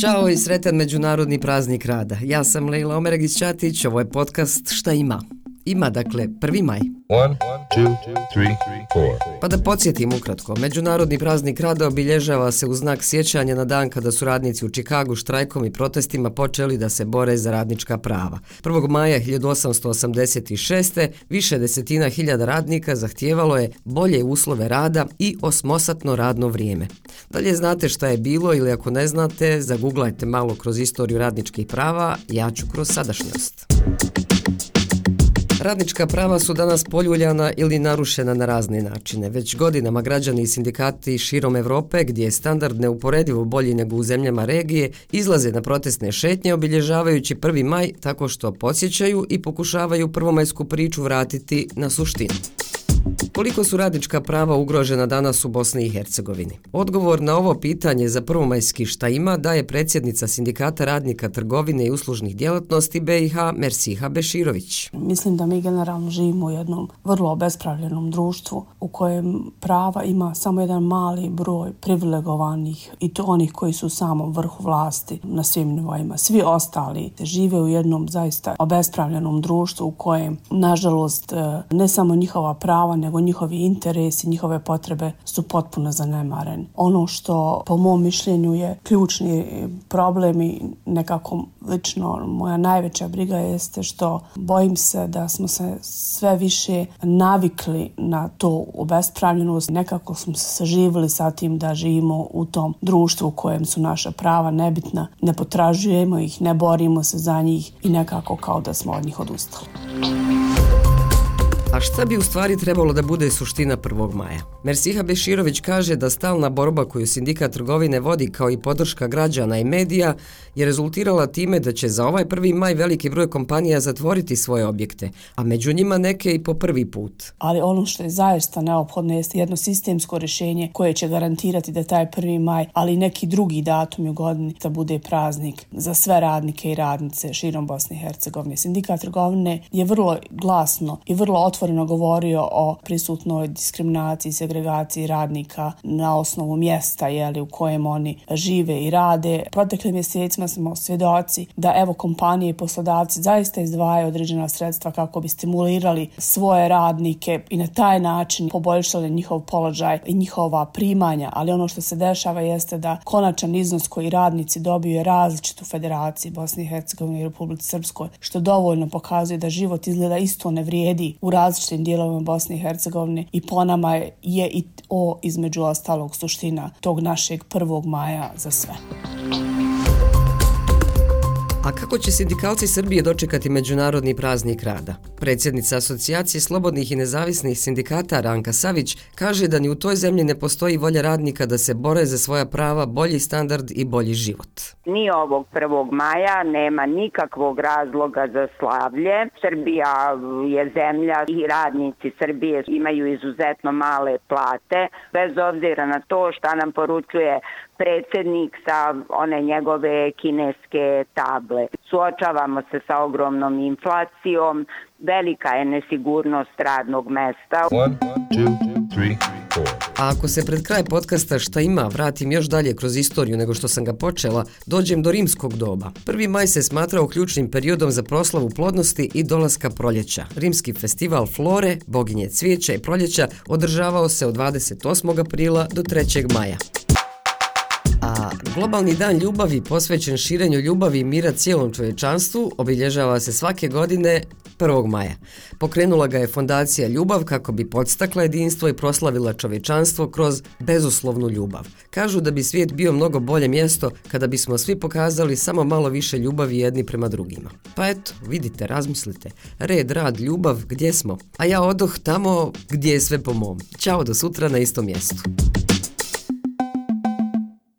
Ćao i sretan međunarodni praznik rada. Ja sam Leila Omeragić-Ćatić, ovo je podcast Šta ima? Ima, dakle, 1. maj. One, two, three, pa da podsjetim ukratko, Međunarodni praznik rada obilježava se u znak sjećanja na dan kada su radnici u Čikagu štrajkom i protestima počeli da se bore za radnička prava. 1. maja 1886. više desetina hiljada radnika zahtijevalo je bolje uslove rada i osmosatno radno vrijeme. Dalje znate šta je bilo ili ako ne znate, zaguglajte malo kroz istoriju radničkih prava, ja ću kroz sadašnjost. Radnička prava su danas poljuljana ili narušena na razne načine. Već godinama građani i sindikati širom Evrope, gdje je standard neuporedivo bolji nego u zemljama regije, izlaze na protestne šetnje obilježavajući 1. maj tako što posjećaju i pokušavaju prvomajsku priču vratiti na suštinu. Koliko su radnička prava ugrožena danas u Bosni i Hercegovini? Odgovor na ovo pitanje za prvomajski šta ima daje predsjednica Sindikata radnika trgovine i uslužnih djelatnosti BiH Mersiha Beširović. Mislim da mi generalno živimo u jednom vrlo obespravljenom društvu u kojem prava ima samo jedan mali broj privilegovanih i to onih koji su u samom vrhu vlasti na svim nivoima. Svi ostali žive u jednom zaista obespravljenom društvu u kojem, nažalost, e, ne samo njihova prava, nego njihovi interesi, njihove potrebe su potpuno zanemareni. Ono što po mom mišljenju je ključni problem i nekako lično moja najveća briga jeste što bojim se da smo se sve više navikli na to obespravljenost. Nekako smo se saživili sa tim da živimo u tom društvu u kojem su naša prava nebitna, ne potražujemo ih, ne borimo se za njih i nekako kao da smo od njih odustali. A šta bi u stvari trebalo da bude suština 1. maja? Mersiha Beširović kaže da stalna borba koju sindikat trgovine vodi kao i podrška građana i medija je rezultirala time da će za ovaj 1. maj veliki broj kompanija zatvoriti svoje objekte, a među njima neke i po prvi put. Ali ono što je zaista neophodno jeste jedno sistemsko rješenje koje će garantirati da taj 1. maj, ali neki drugi datum u godini da bude praznik za sve radnike i radnice širom Bosne i Hercegovine. Sindikat trgovine je vrlo glasno i vrlo otvoreno otvoreno govorio o prisutnoj diskriminaciji, segregaciji radnika na osnovu mjesta jeli, u kojem oni žive i rade. Proteklim mjesecima smo svjedoci da evo kompanije i poslodavci zaista izdvajaju određena sredstva kako bi stimulirali svoje radnike i na taj način poboljšali njihov položaj i njihova primanja, ali ono što se dešava jeste da konačan iznos koji radnici dobiju je različit u Federaciji Bosne i Hercegovine i Republike Srpskoj, što dovoljno pokazuje da život izgleda isto ne vrijedi u različitim različitim dijelovima Bosne i Hercegovine i po nama je i o između ostalog suština tog našeg 1. maja za sve. A kako će sindikalci Srbije dočekati Međunarodni praznik rada? Predsjednica Asocijacije slobodnih i nezavisnih sindikata Ranka Savić kaže da ni u toj zemlji ne postoji volja radnika da se bore za svoja prava, bolji standard i bolji život. Ni ovog 1. maja nema nikakvog razloga za slavlje. Srbija je zemlja i radnici Srbije imaju izuzetno male plate, bez obzira na to šta nam poručuje predsjednik sa one njegove kineske table. Suočavamo se sa ogromnom inflacijom, velika je nesigurnost radnog mesta. One, two, three, A ako se pred kraj podcasta šta ima vratim još dalje kroz istoriju nego što sam ga počela, dođem do rimskog doba. Prvi maj se smatrao ključnim periodom za proslavu plodnosti i dolaska proljeća. Rimski festival Flore, boginje cvijeća i proljeća, održavao se od 28. aprila do 3. maja. Globalni dan ljubavi posvećen širenju ljubavi i mira cijelom čovječanstvu obilježava se svake godine 1. maja. Pokrenula ga je fondacija Ljubav kako bi podstakla jedinstvo i proslavila čovječanstvo kroz bezuslovnu ljubav. Kažu da bi svijet bio mnogo bolje mjesto kada bismo svi pokazali samo malo više ljubavi jedni prema drugima. Pa eto, vidite, razmislite. Red, rad, ljubav, gdje smo? A ja odoh tamo gdje je sve po mom. Ćao do sutra na istom mjestu.